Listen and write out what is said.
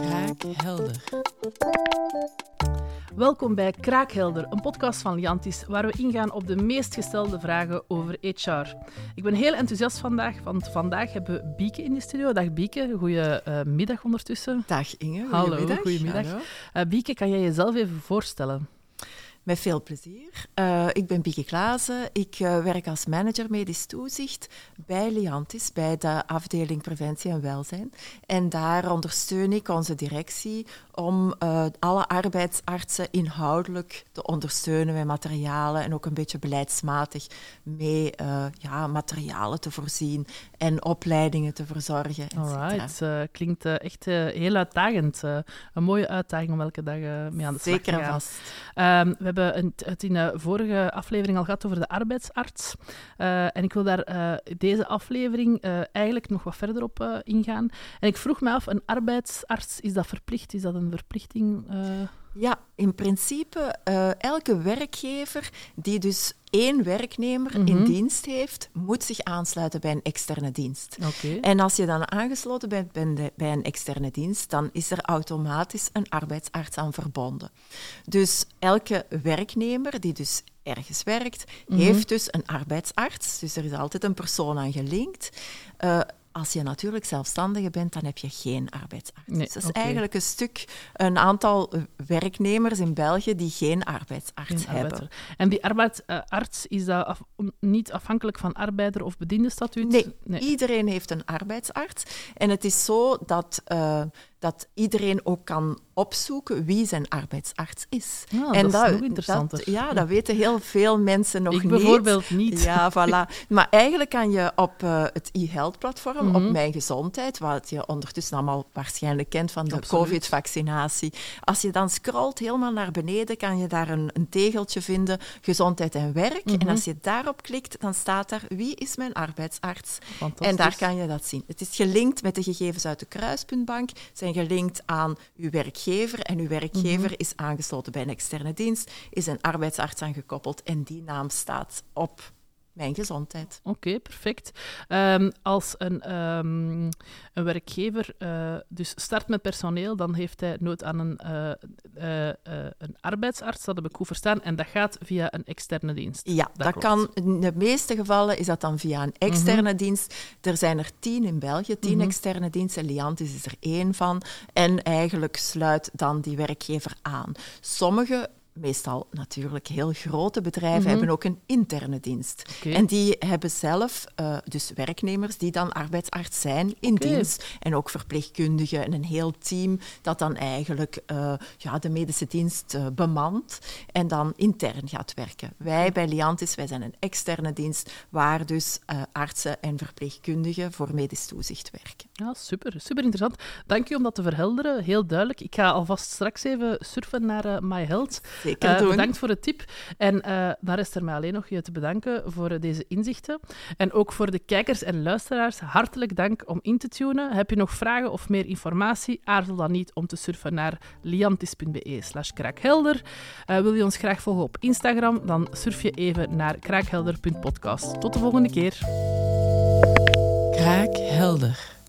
Kraakhelder. Welkom bij Kraakhelder, een podcast van Liantis, waar we ingaan op de meest gestelde vragen over HR. Ik ben heel enthousiast vandaag, want vandaag hebben we Bieke in de studio. Dag Bieke, goedemiddag ondertussen. Dag Inge, Hallo, goedemiddag. goedemiddag. Hallo. Uh, Bieke, kan jij jezelf even voorstellen? Met veel plezier. Uh, ik ben Bieke Klaassen. Ik uh, werk als manager medisch toezicht bij Liantis, bij de afdeling preventie en welzijn. En daar ondersteun ik onze directie om uh, alle arbeidsartsen inhoudelijk te ondersteunen met materialen en ook een beetje beleidsmatig mee ja, materialen te voorzien en opleidingen te verzorgen. Alright, klinkt echt heel uitdagend. een mooie uitdaging om elke dag mee aan de slag Zeker te gaan. vast. Um, we hebben het in de vorige aflevering al gehad over de arbeidsarts. Uh, en ik wil daar uh, deze aflevering uh, eigenlijk nog wat verder op ingaan. En ik vroeg me af, een arbeidsarts, is dat verplicht? Is dat een verplichting? Ja, in principe elke werkgever die dus één werknemer Mhm. in dienst heeft, moet zich aansluiten bij een externe dienst. Oké. En als je dan aangesloten bent bij een externe dienst, dan is er automatisch een arbeidsarts aan verbonden. Dus elke werknemer die dus ergens werkt, Mhm. heeft dus een arbeidsarts. Dus er is altijd een persoon aan gelinkt. Eh, als je natuurlijk zelfstandige bent, dan heb je geen arbeidsarts. Nee, dus dat is eigenlijk een stuk, een aantal eh, werknemers in België die geen arbeidsarts Geen hebben. arbeider. En die arbeidsarts, is dat af- niet afhankelijk van arbeider- of bediendenstatuut? Nee, iedereen heeft een arbeidsarts. En het is zo dat, eh, dat iedereen ook kan opzoeken wie zijn arbeidsarts is. Ah, en dat is nog interessanter. dat- ja, dat weten heel veel mensen nog ik niet. bijvoorbeeld niet. Ja, voilà. Maar eigenlijk kan je op eh, het e-health-platform, Mhm. op Mijn Gezondheid, wat je ondertussen allemaal waarschijnlijk kent van de. COVID-vaccinatie, als je dan scrolt helemaal naar beneden, kan je daar een, een tegeltje vinden, gezondheid en werk. Mhm. En als je daarop klikt, dan staat daar, wie is mijn arbeidsarts? En daar kan je dat zien. Het is gelinkt met de gegevens uit de kruispuntbank, zijn gelinkt aan uw werkgever en uw werkgever Mhm. is aangesloten bij een externe dienst, is een arbeidsarts aangekoppeld en die naam staat op mijn gezondheid. Oké, perfect. Ehm, als een, ehm, een werkgever eh, dus start met personeel, dan heeft hij nood aan een, eh, eh, een arbeidsarts, dat heb ik goed verstaan, en dat gaat via een externe dienst. Ja, dat, kan. In de meeste gevallen is dat dan via een externe dienst. Er zijn er tien in België, tien Mhm. externe diensten. Liantis is er één van. En eigenlijk sluit dan die werkgever aan. Sommige, meestal natuurlijk heel grote bedrijven, Mhm. hebben ook een interne dienst. En die hebben zelf eh, dus werknemers die dan arbeidsarts zijn in dienst. En ook verpleegkundigen en een heel team dat dan eigenlijk eh, ja, de medische dienst eh, bemant en dan intern gaat werken. Wij bij Liantis, wij zijn een externe dienst waar dus artsen en verpleegkundigen voor medisch toezicht werken. Ja, super, super interessant. Dank u om dat te verhelderen, heel duidelijk. Ik ga alvast straks even surfen naar eh, My Health. Zeker Eh, bedankt voor de tip. En eh daar is er mij alleen nog je te bedanken voor deze inzichten. En ook voor de kijkers en luisteraars, hartelijk dank om in te tunen. Heb je nog vragen of meer informatie? Aarzel dan niet om te surfen naar liantis.be slash kraakhelder. Eh, wil je ons graag volgen op Instagram? Dan surf je even naar kraakhelder.podcast. Tot de volgende keer. Kraakhelder.